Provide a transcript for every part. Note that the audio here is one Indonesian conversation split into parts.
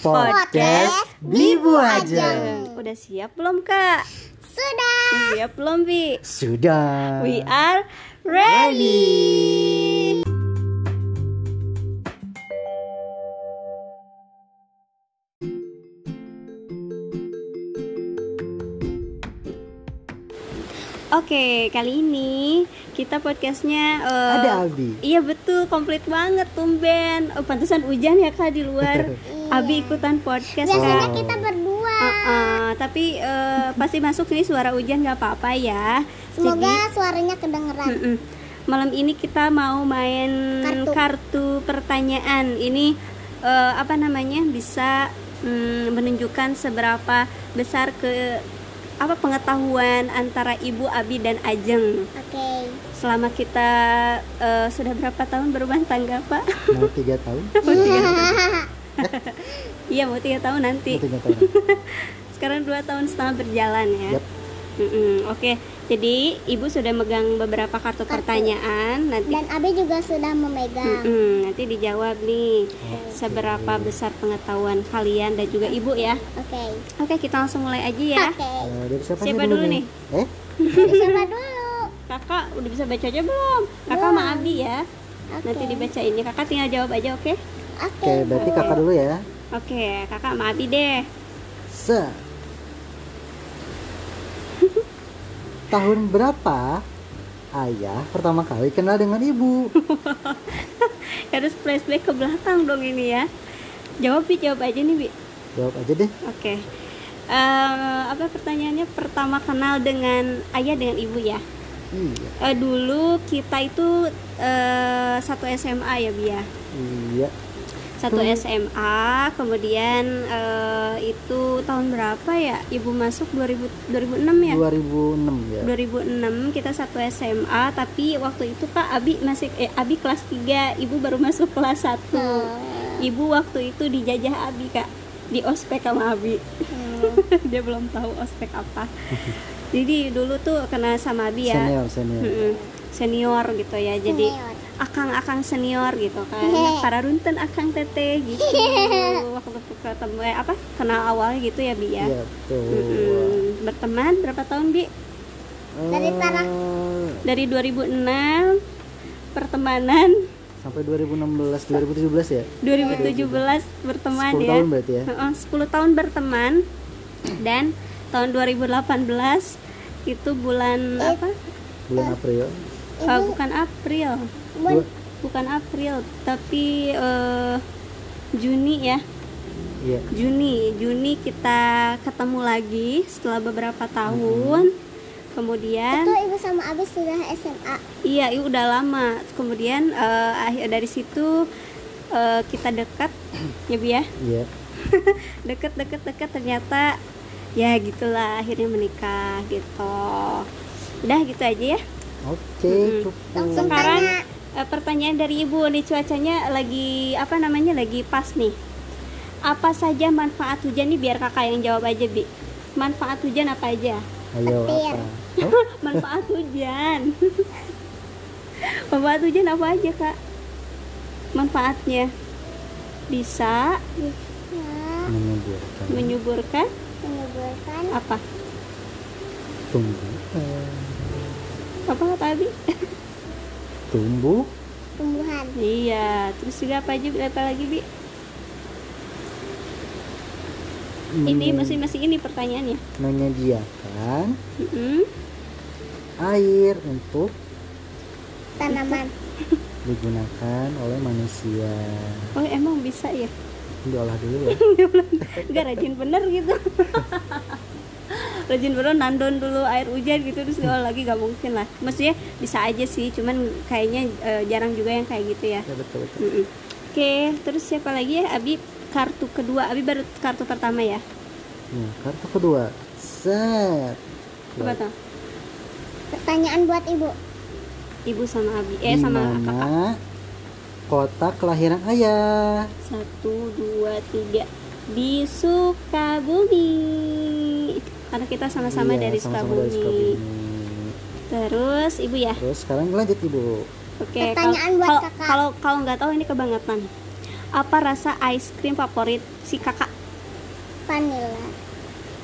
Podcast Bibu Ajeng. Udah siap belum kak? Sudah. Siap belum Bi? Sudah. We are ready. Oke, kali ini kita podcastnya eh, Ada Abi. Iya betul, komplit banget tumben. Oh, pantesan hujan ya kak di luar. Abi ikutan podcast Biasanya kak. kita berdua. Uh, uh, tapi eh, pasti masuk nih suara hujan nggak apa-apa ya. Semoga suaranya kedengeran. Mm-mm. Malam ini kita mau main Kartu. kartu, pertanyaan. Ini eh, apa namanya bisa mm, menunjukkan seberapa besar ke apa pengetahuan antara Ibu Abi dan Ajeng. Oke. Selama kita eh, sudah berapa tahun berumah tangga, Pak? Mau tiga tahun? Iya, mau tiga tahun nanti. Mau tiga tahun. Sekarang dua tahun setengah berjalan ya. Mm-mm, Oke, jadi ibu sudah megang beberapa kartu, pertanyaan. Nanti, Dan Abi juga sudah memegang. Mm-mm, nanti dijawab nih Oke. seberapa besar pengetahuan kalian dan juga ibu ya. Oke. Oke, kita langsung mulai aja ya. Oke. Eh, dari siapa, Siapa dulu nih? Eh? Siapa dulu? Kakak udah bisa baca aja belum? Kakak Belum. sama Abi ya. Oke. Nanti dibaca ini. Kakak tinggal jawab aja, oke? Oke. Oke, berarti kakak dulu ya. Oke, kakak sama Abi deh. Se. Tahun berapa ayah pertama kali kenal dengan ibu? Harus flashback ke belakang dong ini ya. Jawab Bi, jawab aja nih Bi. Jawab aja deh. Oke. Eh, apa pertanyaannya? Pertama kenal dengan ayah dengan ibu ya. Iya. Eh, dulu kita itu eh, satu SMA ya Bi ya. Iya. Satu SMA, kemudian eh, itu tahun berapa ya? Ibu masuk 2000 2006 ya? 2006 ya. 2006 kita satu SMA, tapi waktu itu Kak Abi masih eh, Abi kelas 3, Ibu baru masuk kelas 1. Ibu waktu itu dijajah Abi Kak di ospek sama Abi. Dia belum tahu ospek apa. Jadi dulu tuh kena sama Abi ya. Senior, senior. Mm-mm. Senior gitu ya. Jadi Senior. Akang-akang senior gitu kan. Para runten akang teteh gitu. Waktu ketemu eh, apa? Kenal awal gitu ya Bi ya. Iya, betul. Mm-mm. Berteman berapa tahun Bi? Dari Tara. Eh, dari 2006 pertemanan sampai 2016 2017 ya 2017 berteman 10 ya tahun berarti ya Heeh, 10 tahun berteman dan tahun 2018 itu bulan apa bulan April Eh, bukan April bukan April tapi eh, Juni ya iya Juni Juni kita ketemu lagi setelah beberapa tahun kemudian itu ibu sama Abi sudah SMA. Iya, itu udah lama. Kemudian akhir dari situ eh, kita dekat, ya bi ya, iya deket deket deket ternyata ya gitulah akhirnya menikah gitu. Udah gitu aja ya. Oke cukup Langsung Sekarang tanya. eh, pertanyaan dari ibu nih cuacanya lagi apa namanya lagi pas nih. Apa saja manfaat hujan nih biar kakak yang jawab aja bi. Manfaat hujan apa aja? ayo Petir. apa Oh, Manfaat hujan. Manfaat hujan apa aja kak? Manfaatnya bisa Nah, menyuburkan menyuburkan menyuburkan apa? tumbuhan Apa Abi? tumbuh tumbuhan. iya. Terus juga apa aja? Apa lagi bi? Ini menye- masih masih ini pertanyaannya. menyediakan Mm-mm. air untuk Tanaman. digunakan oleh manusia Oh emang bisa ya? diolah dulu ya Enggak rajin bener gitu. rajin bener nandon dulu air hujan gitu terus diolah lagi gak mungkin lah. Maksudnya bisa aja sih, cuman kayaknya eh, jarang juga yang kayak gitu ya. ya betul betul Mm-mm. Oke, terus siapa lagi ya? Abi kartu kedua, Abi baru kartu pertama ya. Nah, kartu kedua set Apa tuh? Pertanyaan buat ibu. Ibu sama Abi, eh Di sama kakak. kota kelahiran ayah Satu, dua, tiga. Di Sukabumi. Karena kita sama-sama Iya, dari Sukabumi. Terus ibu ya. terus sekarang lanjut ibu Oke. Pertanyaan kalau- buat kalau kakak. kalau kalau nggak tahu ini kebangetan. apa rasa ice cream favorit si kakak Vanilla.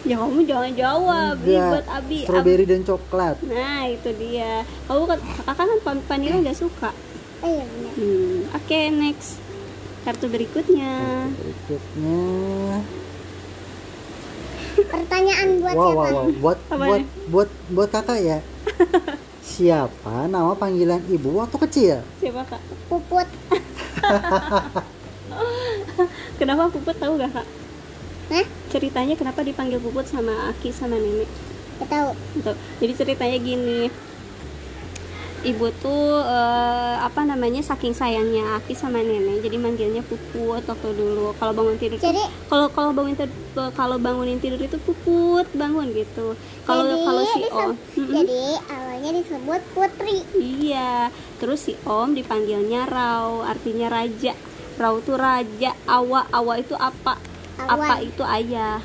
ya kamu jangan jawab Ih, Enggak, buat abi Ab- strawberry dan coklat nah itu dia kamu kan kakak kan vanilla nggak suka Oh iya benar. hmm. oke next kartu berikutnya berikutnya Pertanyaan buat wow siapa? wow wow buat Apa buat buat buat kakak ya siapa nama panggilan ibu waktu kecil siapa kak Puput. kenapa puput tahu gak kak Hah? ceritanya kenapa dipanggil puput sama aki sama nenek Gak tahu. Jadi ceritanya gini. Ibu tuh eh, apa namanya saking sayangnya Aki sama nenek jadi manggilnya puput waktu dulu. Kalau bangun tidur Jadi kalau kalau bangun tidur kalau bangunin tidur itu puput bangun gitu. Kalau kalau si om jadi awalnya disebut Putri. iya terus si om dipanggilnya rau artinya raja. Rau tuh raja awa awa itu apa? Apa Awan. itu ayah?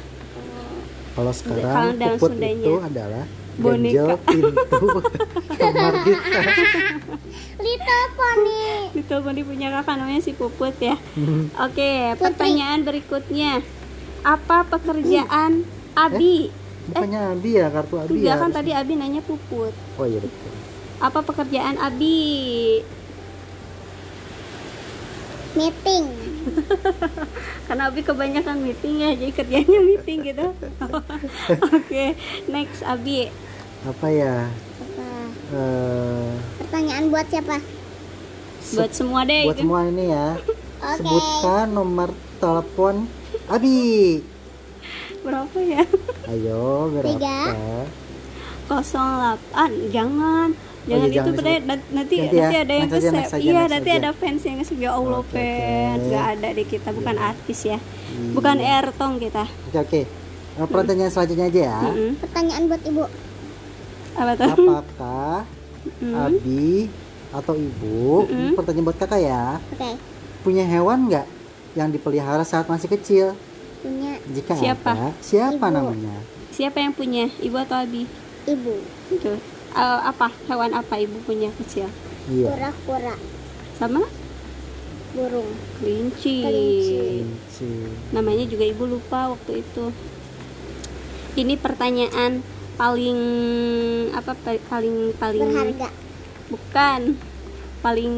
Kalau Kalau sekarang dalam puput Sundanya. itu adalah Boneka. pintu kamar kita Little Pony. Itu Bondi punya kakak namanya si Puput ya. Hmm. Oke, Putri. pertanyaan berikutnya. Apa pekerjaan Abi? bukannya Abi ya kartu Abi ya kan tadi Abi nanya Puput. oh iya betul Apa pekerjaan Abi? Meeting. Karena Abi kebanyakan meeting ya, jadi kerjanya meeting gitu. Oke, next Abi. apa ya Apa? Eh, Pertanyaan buat siapa? Buat semua deh buat itu. semua ini ya Oke. sebutkan nomor telepon Abi Berapa ya? ayo berapa Tiga. 08. Jangan. Jangan iya, itu disebut. nanti nanti, Nanti ya, ada yang aja, Iya, next nanti aja. ada fans yang nge-save ya Allah Oke, fans. oke. Gak ada di kita, bukan artis ya. Iya. Bukan Airtong kita. oke oke Eh, pertanyaan selanjutnya aja ya Mm-mm. Pertanyaan buat ibu. Apa tuh? apakah Mm. Abi atau ibu ini pertanyaan buat kakak ya Oke. punya hewan nggak yang dipelihara saat masih kecil Punya jika Siapa? ada siapa Ibu. namanya Siapa yang punya? Ibu atau Abi? ibu. Itu. Eh, apa? Hewan apa ibu punya kecil? iya Kura-kura. Sama Burung. kelinci. Namanya juga ibu lupa waktu itu. Ini pertanyaan paling apa pa- paling paling Berharga. bukan paling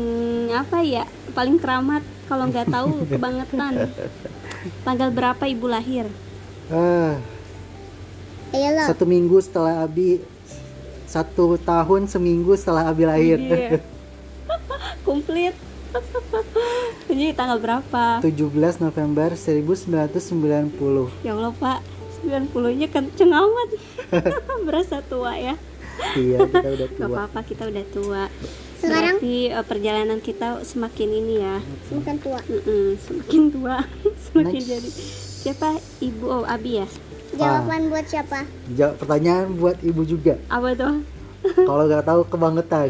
apa ya paling keramat kalau nggak tahu kebangetan tanggal berapa ibu lahir Ah, satu minggu setelah Abi satu tahun seminggu setelah Abi lahir Iya. komplit. Jadi tanggal berapa? 17 November 1990 ya Allah pak. 90 nya kenceng amat. Berasa tua ya. Iya kita udah Gak tua. apa-apa kita udah tua. Sekarang? Berarti eh, perjalanan kita semakin ini ya. Semakin tua. Mm-mm, Semakin tua. Semakin Next. jadi. Siapa? Ibu oh Abi ya Jawaban buat siapa? Jawab pertanyaan buat ibu juga. Apa tuh kalau nggak tahu kebangetan.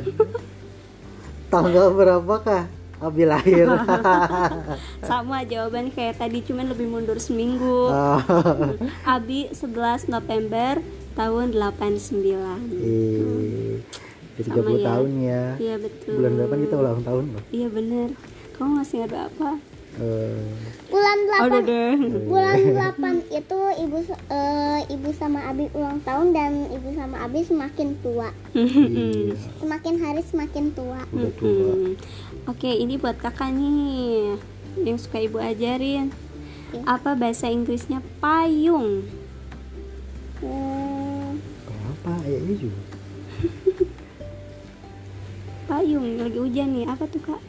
Tanggal berapakah? Abi lahir Sama jawaban kayak tadi Cuman lebih mundur seminggu. Ah, Abi 11 November tahun 89 eh, udah 30 Sama ya. tahun ya. Iya betul. Bulan depan kita ulang tahun loh. Iya bener. Kamu masih ada apa? Eh, Bulan Oh 8 deh Bulan 8 itu ibu eh, ibu sama Abi ulang tahun dan ibu sama Abi semakin tua. iya, Semakin hari semakin tua. udah tua Hmm. Oke, ini buat kakak nih yang suka ibu ajarin. Iya. Apa bahasa Inggrisnya payung? Hmm, apa ayahnya juga Payung lagi hujan nih. Apa tuh kak?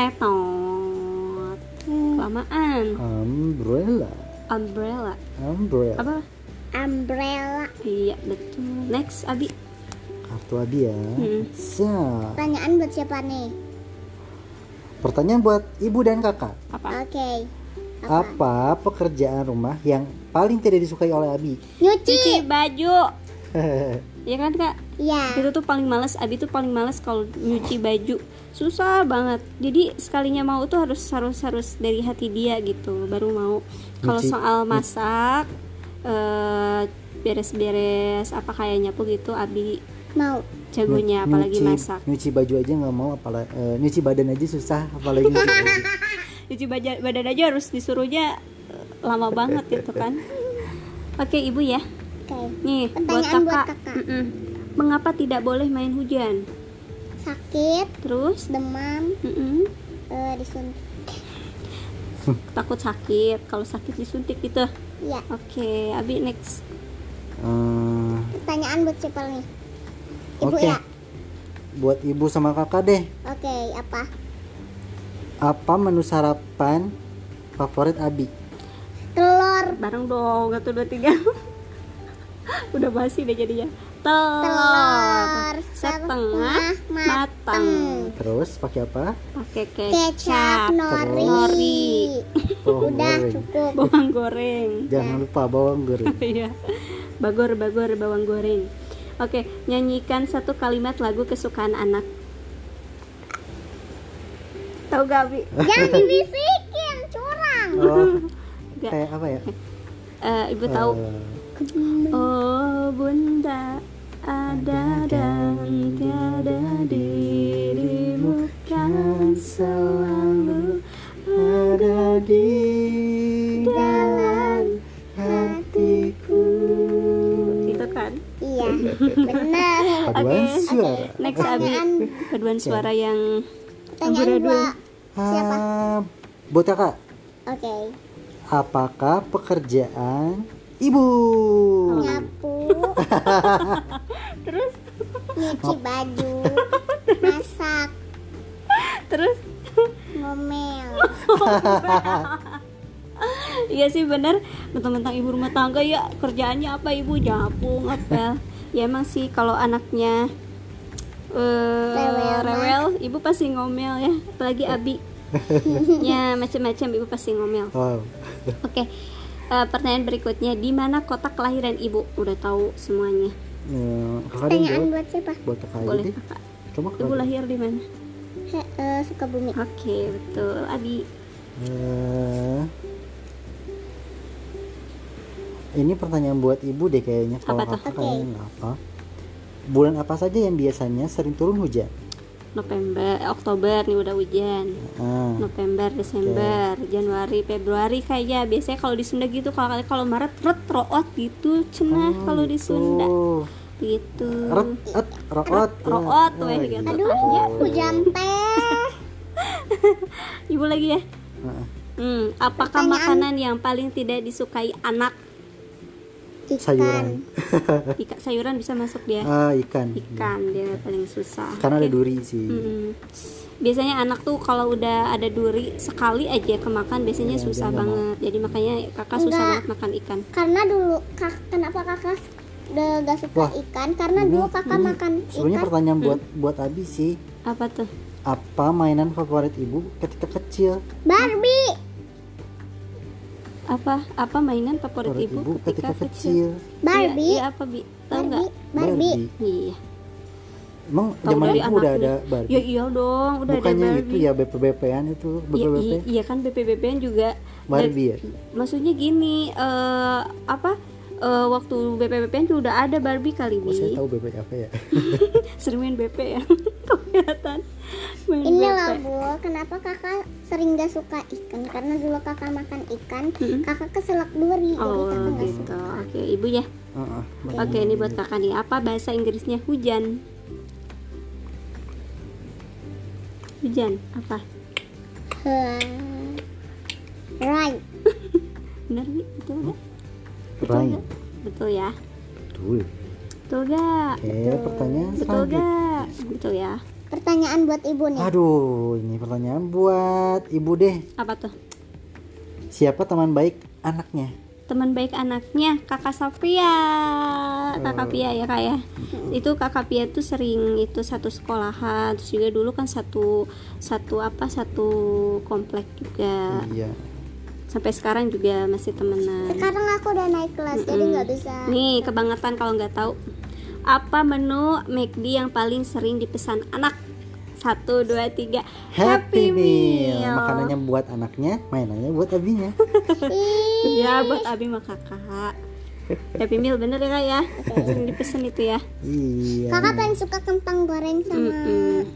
Tetot. hmm, Kelamaan. umbrella Umbrella. umbrella Apa? umbrella. Iya betul. Next, Abi. kartu Abi ya Hmm. siap Pertanyaan buat siapa nih? pertanyaan buat ibu dan kakak Apa? Oke. apa pekerjaan rumah yang paling tidak disukai oleh Abi Nyuci. Cuci baju. Iya kan kak? Ya. Itu tuh paling males. Abi tuh paling males kalau nyuci baju. Susah banget. Jadi sekalinya mau tuh harus harus harus dari hati dia gitu. Baru mau. Kalau Nyuci- soal masak, eh, beres-beres apa kayak nyapu gitu, Abi Mau. jagonya apalagi nyuci- masak Nyuci baju aja nggak mau, apalagi nyuci badan aja susah, apalagi nyuci baju. baja- badan aja harus disuruhnya eh, lama banget gitu kan oke ibu ya Oke. nih buat Pertanyaan buat kakak, kakak. Mm-mm. mengapa tidak boleh main hujan Sakit, terus demam, mm-mm, eh, disuntik. takut sakit kalau sakit disuntik gitu Ya. oke abi next Eh, Pertanyaan buat siapa nih? Ibu Oke. ya. buat ibu sama kakak deh, Oke, apa? apa menu sarapan favorit Abi? Telur. bareng dong satu dua tiga udah basi deh jadinya telur, Telur setengah matang Terus pakai apa? pakai Kecap kecap nori. nori. Bawang Udah goreng. cukup. bawang goreng Jangan lupa bawang goreng. Iya. Bagor bagor bawang goreng. Oke, nyanyikan satu kalimat lagu kesukaan anak. Tahu gak, Bi? Jangan dibisikin, curang. Oh, kayak apa ya? Eh, Ibu tahu. Eh, Oh, Bunda, ada dan tiada dirimu kan selalu ada di dalam hatiku. Itu kan. Iya, benar. Paduan Oke. suara. Next, Abi. Paduan suara yang pertanyaan buat siapa? Ah, buat kakak, Oke. apakah pekerjaan ibu? Nyapu, terus? Nyuci baju, masak, terus? Ngomel. Iya sih bener. Mentang-mentang ibu rumah tangga ya Kerjaannya apa ibu? Nyapu, ngepel. Ya emang sih kalau anaknya eh Rewel, rewel Ibu pasti ngomel ya. Apalagi Abi Ya macam-macam ibu pasti ngomel. Oke eh, Pertanyaan berikutnya di mana kota kelahiran ibu? Udah tahu semuanya Eh, deh Pertanyaan buat siapa? Buat kakak Boleh deh. kakak Coba Ibu kakak. lahir di mana? He, eh, Sukabumi. Oke betul Abi Eh, ini pertanyaan buat ibu deh kayaknya kalau Apa tuh? kakak kayaknya nggak apa. Bulan apa saja yang biasanya sering turun hujan? November, eh, Oktober nih udah hujan Ah, November, Desember, Januari, Februari kayaknya biasanya kalau di Sunda gitu kalau kalau Maret ret root gitu cenah oh, kalau di gitu. Sunda gitu. Ret, et, root, ya. root, weh, gitu. gitu. Aduh, hujan teh. Ibu lagi ya. Hmm, apakah Pertanyaan- makanan yang paling tidak disukai anak? Ikan. sayuran. Ikan sayuran bisa masuk dia. Ah, ikan. Ikan dia paling susah. Karena ada Oke. duri sih. Mm-mm. Biasanya anak tuh kalau udah ada duri sekali aja kemakan biasanya Iya, susah banget. Jadi makanya kakak susah Enggak. banget makan ikan. Karena dulu kak, kenapa kakak udah gak suka Wah, ikan? Karena Ini- dulu kakak ini makan Sebenarnya pertanyaan Hmm. buat buat Abi sih. Apa tuh? Apa mainan favorit ibu ketika kecil? Barbie. Apa apa mainan favorit Favorit ibu, ibu ketika kecil. Barbie. Iya, iya, apa bi? Tahu nggak? Barbie. Barbie. Iya. Emang zaman itu udah ada Barbie. Ya iya dong, udah Bukannya ada itu Barbie. ya BP-BPan itu, Iya, BP-BP. iya, iya kan BPBPN juga. Barbie ya? Maksudnya gini, eh apa? eh, waktu BPBPN juga udah ada Barbie kali Oh, saya bi. tahu BP apa ya? Sering main BP ya. Kelihatan. Main Ini loh bu, kenapa kakak sering gak suka ikan? Karena dulu kakak makan ikan, Mm-mm. kakak keselak duri, jadi Oh kakak gak gitu. suka. Oke, ibu ya. Heeh. Oke, ini buat kakak nih. Apa bahasa Inggrisnya hujan? Hujan apa? Right. Benar bi? Betul nggak? Betul Rain. nggak? Betul ya. Betul. Betul gak? Oke, pertanyaan Betul gak? Betul ya. Pertanyaan buat ibu nih. Aduh, ini pertanyaan buat ibu deh. Apa tuh? Siapa teman baik anaknya? Teman baik anaknya kakak Safia, kakak Oh. Pia ya kak ya. Itu kakak Pia tuh sering itu satu sekolahan, terus juga dulu kan satu satu apa satu komplek juga. Iya. Sampai sekarang juga masih temenan. Sekarang aku udah naik kelas, jadi nggak bisa. Nih kebangetan kalau nggak tahu. Apa menu McD yang paling sering dipesan anak? Satu, dua, tiga. Happy Meal. Makanannya buat anaknya, mainannya buat abinya. Ya buat Abi sama kakak. Happy Meal bener ya kak ya sering dipesen itu ya Iya. Kakak paling suka kentang goreng sama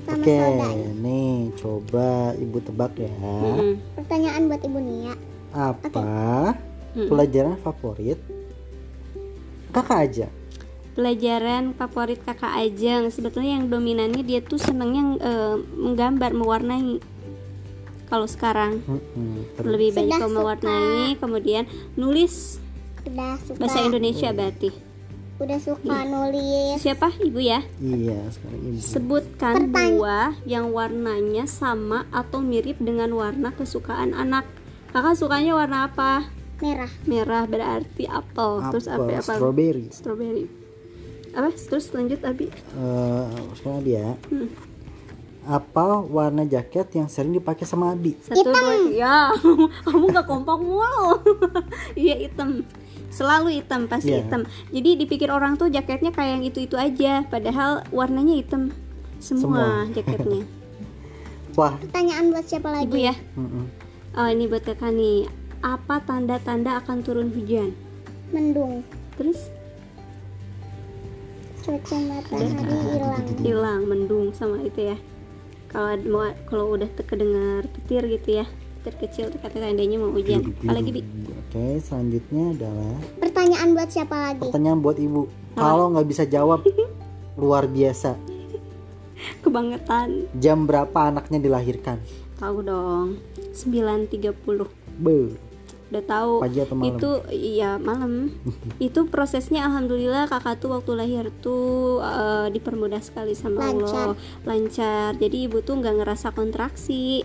sama Oke, soda. nih coba ibu tebak ya. Mm-mm. Pertanyaan buat Ibu Nia. Apa Mm-mm. pelajaran favorit kakak aja? Pelajaran favorit kakak Ajeng sebetulnya yang dominannya dia tuh senengnya eh, menggambar mewarnai. Kalau sekarang terus? lebih banyak Sudah suka. mewarnai kemudian nulis Udah suka. bahasa Indonesia berarti. Udah suka nulis. siapa? Ibu ya? Iya, sekarang ibu. sebutkan Pertanya- buah yang warnanya sama atau mirip dengan warna kesukaan anak. Kakak sukanya warna apa? Merah. merah berarti apel. Terus apa Apel, apa strawberry. strawberry apa terus lanjut abi Eh, sekarang dia. Hmm. Apa warna jaket yang sering dipakai sama Abi? satu dua tiga ya kamu nggak kompak mulu iya hitam selalu hitam pasti Iya. hitam jadi dipikir orang tuh jaketnya kayak yang itu itu aja padahal warnanya hitam semua, Semua. jaketnya Wah, Pertanyaan buat siapa lagi? ibu ya mm-mm. oh ini buat kakak nih apa tanda-tanda akan turun hujan Mendung. terus Cuaca matahari hilang. hilang mendung sama itu ya kalau mau kalau udah te- kedengar petir gitu ya petir kecil tuh kata tandanya mau hujan apalagi bi Oke, selanjutnya adalah Pertanyaan buat siapa lagi? pertanyaan buat ibu. Kalau nggak bisa jawab, luar biasa. kebangetan Jam berapa anaknya dilahirkan? tahu dong 9.30 Be, udah tahu pagi atau malam? itu iya malam itu prosesnya alhamdulillah kakak tuh waktu lahir tuh eh, dipermudah sekali sama Allah lancar jadi ibu tuh nggak ngerasa kontraksi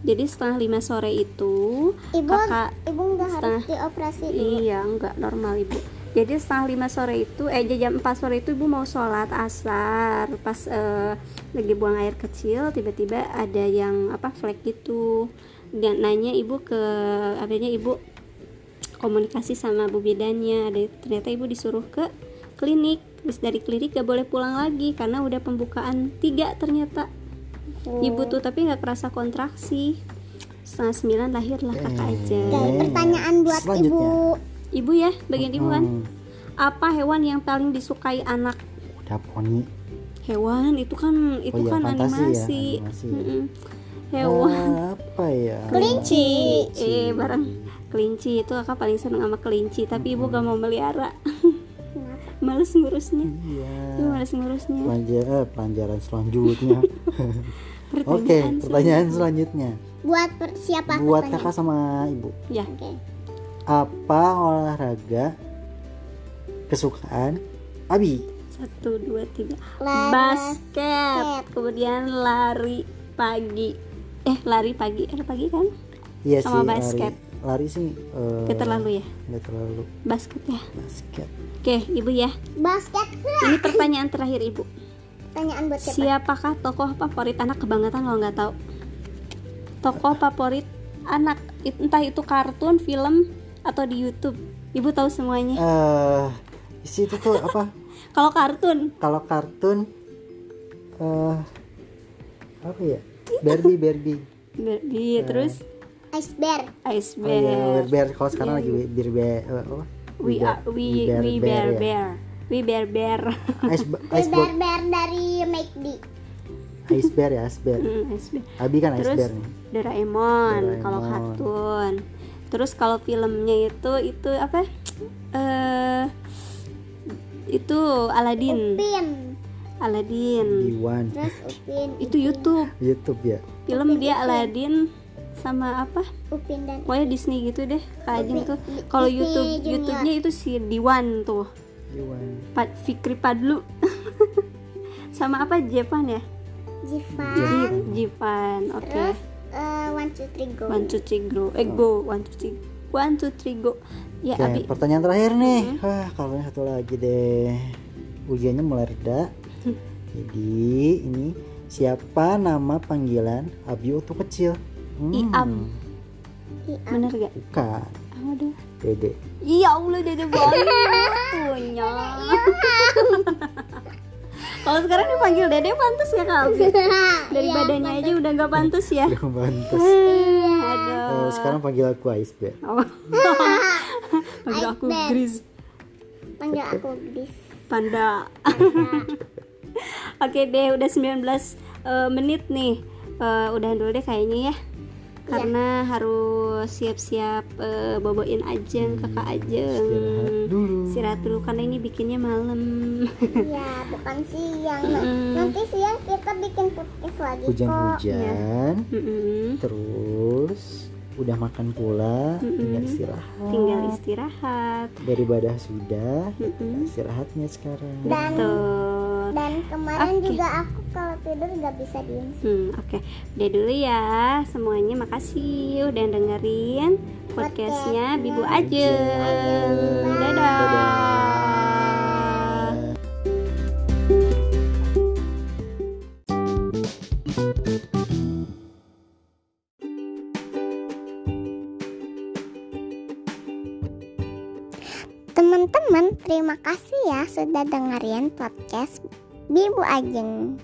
jadi setengah lima sore itu Ibu, kakak ibu nggak harus dioperasi dulu. Iya, enggak normal ibu. Jadi setengah lima sore itu, eh jam 4 sore itu ibu mau sholat asar. Pas eh, lagi buang air kecil, tiba-tiba ada yang apa flek gitu. Dan nanya ibu ke, adanya ibu komunikasi sama bu bidannya. Ada ternyata ibu disuruh ke klinik. Terus dari klinik gak boleh pulang lagi karena udah pembukaan tiga ternyata. Ibu tuh tapi nggak kerasa kontraksi. Setengah sembilan lahirlah kakak aja. Oke, pertanyaan buat ibu. Ibu ya, bagian ibu kan. Hmm, Apa hewan yang paling disukai anak? udah poni. Hewan itu kan itu Oh iya, kan ya, animasi. animasi. Mm-mm. Hewan Apa ya? kelinci. Eh, bareng kelinci itu kakak paling seneng sama kelinci, tapi ibu gak mau melihara. males ngurusnya. Iya. Ibu males ngurusnya. Pelajaran, eh, pelajaran selanjutnya. Oke, Pertanyaan pertanyaan selanjutnya. Buat per- siapa? Buat pertanyaan? kakak sama ibu. Ya, Oke. Apa olahraga kesukaan Abi? satu dua tiga. Lari Basket. Kemudian lari pagi. Eh, lari pagi. Eh, pagi kan? Iya Sama sih, basket. lari. Lari sih eh, Gak terlalu ya. nggak terlalu Basket ya. basket. Oke, ibu ya. Basket. Ini pertanyaan terakhir ibu. Pertanyaan buat siapa? Siapakah tokoh favorit anak kebangetan lo nggak tahu? Tokoh favorit anak entah itu kartun, film atau di YouTube. Ibu tahu semuanya. Eh, di situ tuh apa? Kalau kartun, Kalau kartun eh apa ya? Barbie, Barbie. Barbie, terus Ice Bear. Ice Oh iya, Bear. Bear. Kalau sekarang lagi Bear Bear eh, apa? We are we Bear we Bear bear ya. bear. We bear bear. Ice, Ice Bear, Bear Bear dari McD. Ice Bear ya, Ice Bear. Hmm, Ice Bear. Abi kan Ice Terus Bear nih. Doraemon, kalau Doraemon. kartun. Terus kalau filmnya itu itu apa? Eh itu Aladdin. Upin. Aladdin. Iwan. Terus Upin. Itu YouTube. YouTube ya. Film dia Aladdin sama apa? Upin dan Pokoknya Disney gitu deh. Kak Ajeng tuh. Kalau Disney YouTube Junior. YouTube-nya itu si Diwan tuh. Iwan. Pad, Fikri Padlu. sama apa Jepan ya? Jivan. Jip, Jipan. Oke. Terus eh, One Two Three Go. One two three go. Eh go. One two three. One two three go. Ya Oke, Abi. pertanyaan terakhir nih. Wah, kalau ini satu lagi deh. Ujiannya mulai reda. Jadi, ini siapa nama panggilan Abi waktu kecil? Hmm, Iam. Iya. Bener gak? Bukan. Aduh. Dede. Iya Allah dede banget punya. Kalau sekarang dipanggil dede pantas ya kak Abi? Dari Iya, badannya aja udah nggak pantas ya. Yang pantas. Aduh. Oh, sekarang panggil aku Ice Bear. Oh. Panggil aku Gris. Panggil aku. Panda. Panda. Oke deh, udah 19 eh, menit nih. Eh, udahan dulu deh kayaknya ya. Karena harus siap-siap eh, boboin Ajeng, kakak Ajeng. Istirahat dulu. Istirahat dulu karena ini bikinnya malam. Iya, bukan siang. Nanti siang kita bikin podcast lagi kok. Hujan-hujan, Mm-mm. terus udah makan pula, tinggal istirahat. Tinggal istirahat. Beribadah sudah, istirahatnya sekarang. Dan Dan kemarin Oke. juga aku kalau tidur nggak bisa diem. Hmm, oke. Udah dulu ya. Semuanya makasih udah dengerin podcastnya Bibu Ajeng. Dadah. Teman-teman, sudah dengerin podcast Bibu Ajeng.